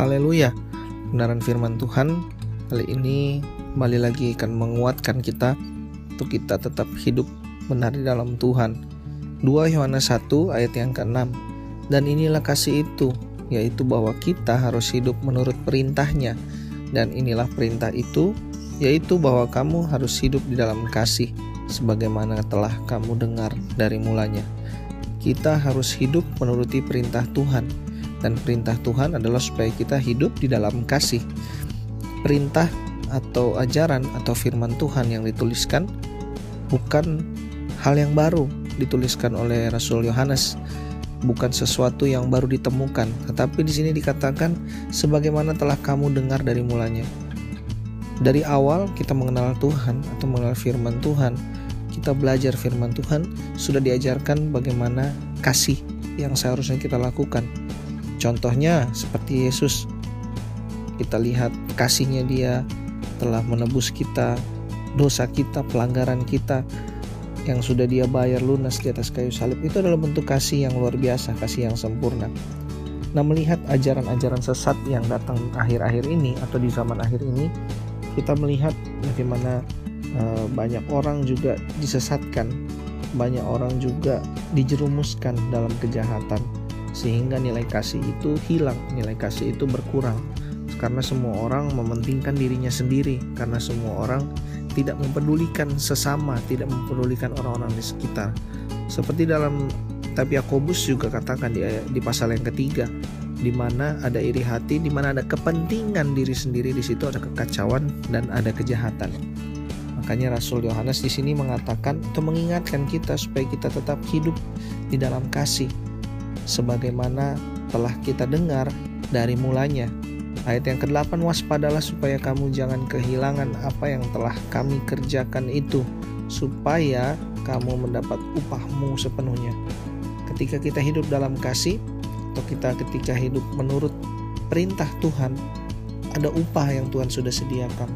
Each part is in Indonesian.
Haleluya. Kebenaran firman Tuhan kali ini kembali lagi akan menguatkan kita untuk kita tetap hidup benar di dalam Tuhan. 2 Yohanes 1 ayat yang ke-6. Dan inilah kasih itu, yaitu bahwa kita harus hidup menurut perintahnya. Dan inilah perintah itu, yaitu bahwa kamu harus hidup di dalam kasih sebagaimana telah kamu dengar dari mulanya. Kita harus hidup menuruti perintah Tuhan dan perintah Tuhan adalah supaya kita hidup di dalam kasih. Perintah atau ajaran atau firman Tuhan yang dituliskan bukan hal yang baru dituliskan oleh Rasul Yohanes bukan sesuatu yang baru ditemukan, tetapi di sini dikatakan sebagaimana telah kamu dengar dari mulanya. Dari awal kita mengenal Tuhan atau mengenal firman Tuhan, kita belajar firman Tuhan, sudah diajarkan bagaimana kasih yang seharusnya kita lakukan. Contohnya seperti Yesus. Kita lihat kasihnya dia telah menebus kita, dosa kita, pelanggaran kita yang sudah dia bayar lunas di atas kayu salib. Itu adalah bentuk kasih yang luar biasa, kasih yang sempurna. Nah, melihat ajaran-ajaran sesat yang datang akhir-akhir ini atau di zaman akhir ini, kita melihat bagaimana uh, banyak orang juga disesatkan, banyak orang juga dijerumuskan dalam kejahatan sehingga nilai kasih itu hilang, nilai kasih itu berkurang karena semua orang mementingkan dirinya sendiri karena semua orang tidak mempedulikan sesama, tidak mempedulikan orang-orang di sekitar. Seperti dalam tapi Yakobus juga katakan di di pasal yang ketiga di mana ada iri hati, di mana ada kepentingan diri sendiri di situ ada kekacauan dan ada kejahatan. Makanya Rasul Yohanes di sini mengatakan atau mengingatkan kita supaya kita tetap hidup di dalam kasih sebagaimana telah kita dengar dari mulanya. Ayat yang ke-8 waspadalah supaya kamu jangan kehilangan apa yang telah kami kerjakan itu supaya kamu mendapat upahmu sepenuhnya. Ketika kita hidup dalam kasih atau kita ketika hidup menurut perintah Tuhan, ada upah yang Tuhan sudah sediakan.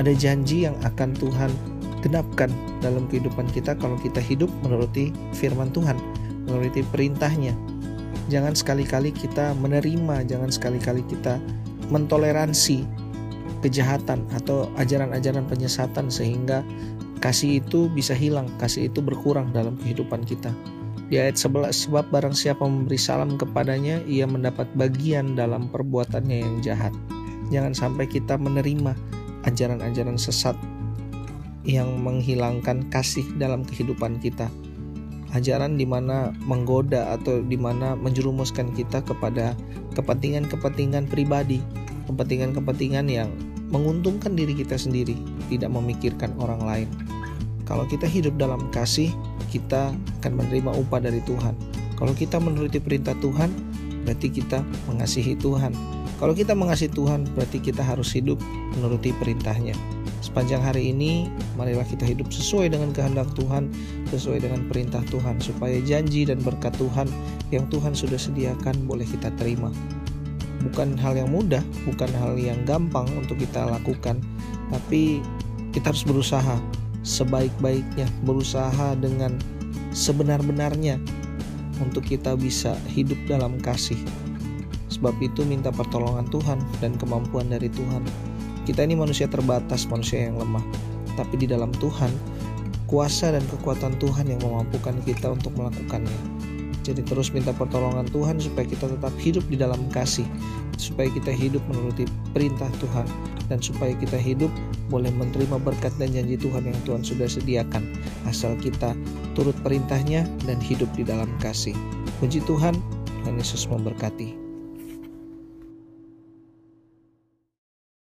Ada janji yang akan Tuhan genapkan dalam kehidupan kita kalau kita hidup menuruti firman Tuhan menuruti perintahnya. Jangan sekali-kali kita menerima, jangan sekali-kali kita mentoleransi kejahatan atau ajaran-ajaran penyesatan sehingga kasih itu bisa hilang, kasih itu berkurang dalam kehidupan kita. Di ayat 11, sebab barang siapa memberi salam kepadanya, ia mendapat bagian dalam perbuatannya yang jahat. Jangan sampai kita menerima ajaran-ajaran sesat yang menghilangkan kasih dalam kehidupan kita ajaran di mana menggoda atau di mana menjerumuskan kita kepada kepentingan-kepentingan pribadi, kepentingan-kepentingan yang menguntungkan diri kita sendiri, tidak memikirkan orang lain. Kalau kita hidup dalam kasih, kita akan menerima upah dari Tuhan. Kalau kita menuruti perintah Tuhan, berarti kita mengasihi Tuhan. Kalau kita mengasihi Tuhan, berarti kita harus hidup menuruti perintahnya. Sepanjang hari ini, marilah kita hidup sesuai dengan kehendak Tuhan, sesuai dengan perintah Tuhan, supaya janji dan berkat Tuhan yang Tuhan sudah sediakan boleh kita terima. Bukan hal yang mudah, bukan hal yang gampang untuk kita lakukan, tapi kita harus berusaha sebaik-baiknya, berusaha dengan sebenar-benarnya untuk kita bisa hidup dalam kasih. Sebab itu minta pertolongan Tuhan dan kemampuan dari Tuhan kita ini manusia terbatas, manusia yang lemah. Tapi di dalam Tuhan, kuasa dan kekuatan Tuhan yang memampukan kita untuk melakukannya. Jadi terus minta pertolongan Tuhan supaya kita tetap hidup di dalam kasih, supaya kita hidup menuruti perintah Tuhan, dan supaya kita hidup boleh menerima berkat dan janji Tuhan yang Tuhan sudah sediakan, asal kita turut perintahnya dan hidup di dalam kasih. Puji Tuhan, Tuhan Yesus memberkati.